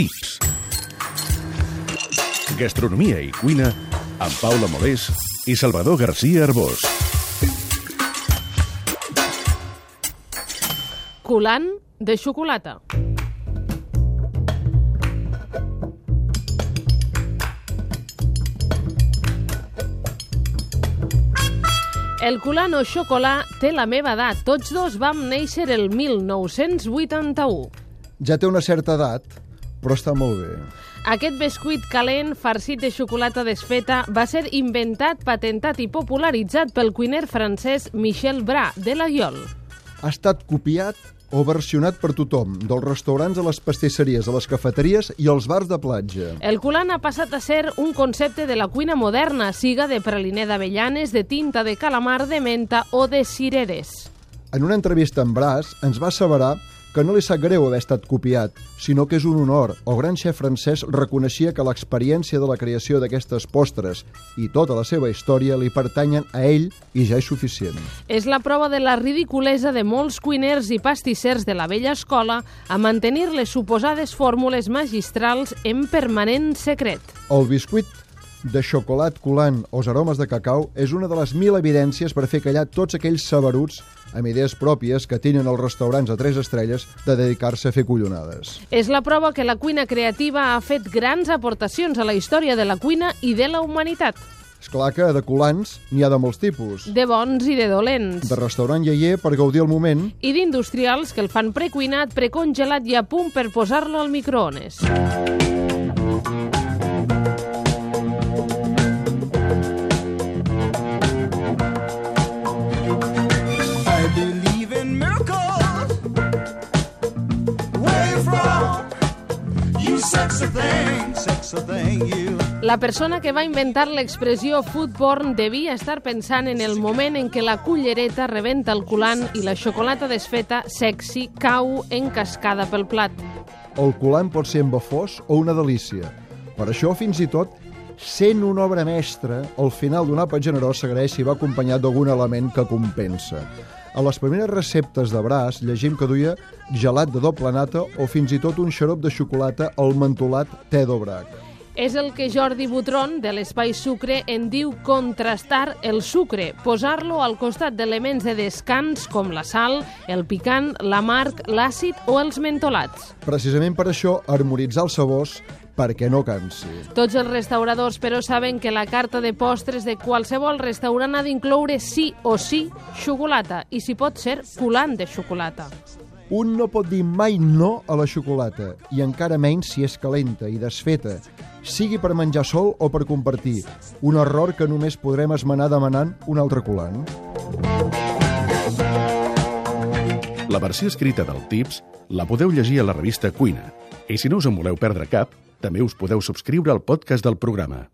Tips. Gastronomia i cuina amb Paula Molés i Salvador García Arbós. Culant de xocolata. El culant o xocolà té la meva edat. Tots dos vam néixer el 1981. Ja té una certa edat, però està molt bé. Aquest bescuit calent, farcit de xocolata desfeta, va ser inventat, patentat i popularitzat pel cuiner francès Michel Bra, de la Iol. Ha estat copiat o versionat per tothom, dels restaurants a les pastisseries, a les cafeteries i als bars de platja. El culant ha passat a ser un concepte de la cuina moderna, siga de praliner d'avellanes, de tinta de calamar, de menta o de cireres. En una entrevista amb Bràs ens va asseverar que no li sap greu haver estat copiat, sinó que és un honor. El gran xef francès reconeixia que l'experiència de la creació d'aquestes postres i tota la seva història li pertanyen a ell i ja és suficient. És la prova de la ridiculesa de molts cuiners i pastissers de la vella escola a mantenir les suposades fórmules magistrals en permanent secret. El biscuit de xocolat colant o els aromes de cacau és una de les mil evidències per fer callar tots aquells saberuts amb idees pròpies que tenen els restaurants a tres estrelles de dedicar-se a fer collonades. És la prova que la cuina creativa ha fet grans aportacions a la història de la cuina i de la humanitat. És clar que de colants n'hi ha de molts tipus. De bons i de dolents. De restaurant lleier per gaudir el moment I d'industrials que el fan precuinat, precongelat i a punt per posar-lo al microones. I La persona que va inventar l'expressió food porn devia estar pensant en el moment en què la cullereta rebenta el culant i la xocolata desfeta, sexy, cau en cascada pel plat. el colant pot ser embafós o una delícia. Per això, fins i tot, sent una obra mestra, al final d'un àpat generós s'agraeix si va acompanyat d'algun element que compensa. A les primeres receptes de braç llegim que duia gelat de doble nata o fins i tot un xarop de xocolata al mentolat te d'obrac. És el que Jordi Butron, de l'Espai Sucre, en diu contrastar el sucre, posar-lo al costat d'elements de descans com la sal, el picant, l'amarg, l'àcid o els mentolats. Precisament per això, harmonitzar els sabors perquè no cansi. Tots els restauradors, però, saben que la carta de postres de qualsevol restaurant ha d'incloure sí o sí xocolata, i si pot ser culant de xocolata. Un no pot dir mai no a la xocolata, i encara menys si és calenta i desfeta, sigui per menjar sol o per compartir. Un error que només podrem esmenar demanant un altre colant. La versió escrita del Tips la podeu llegir a la revista Cuina. I si no us en voleu perdre cap, també us podeu subscriure al podcast del programa.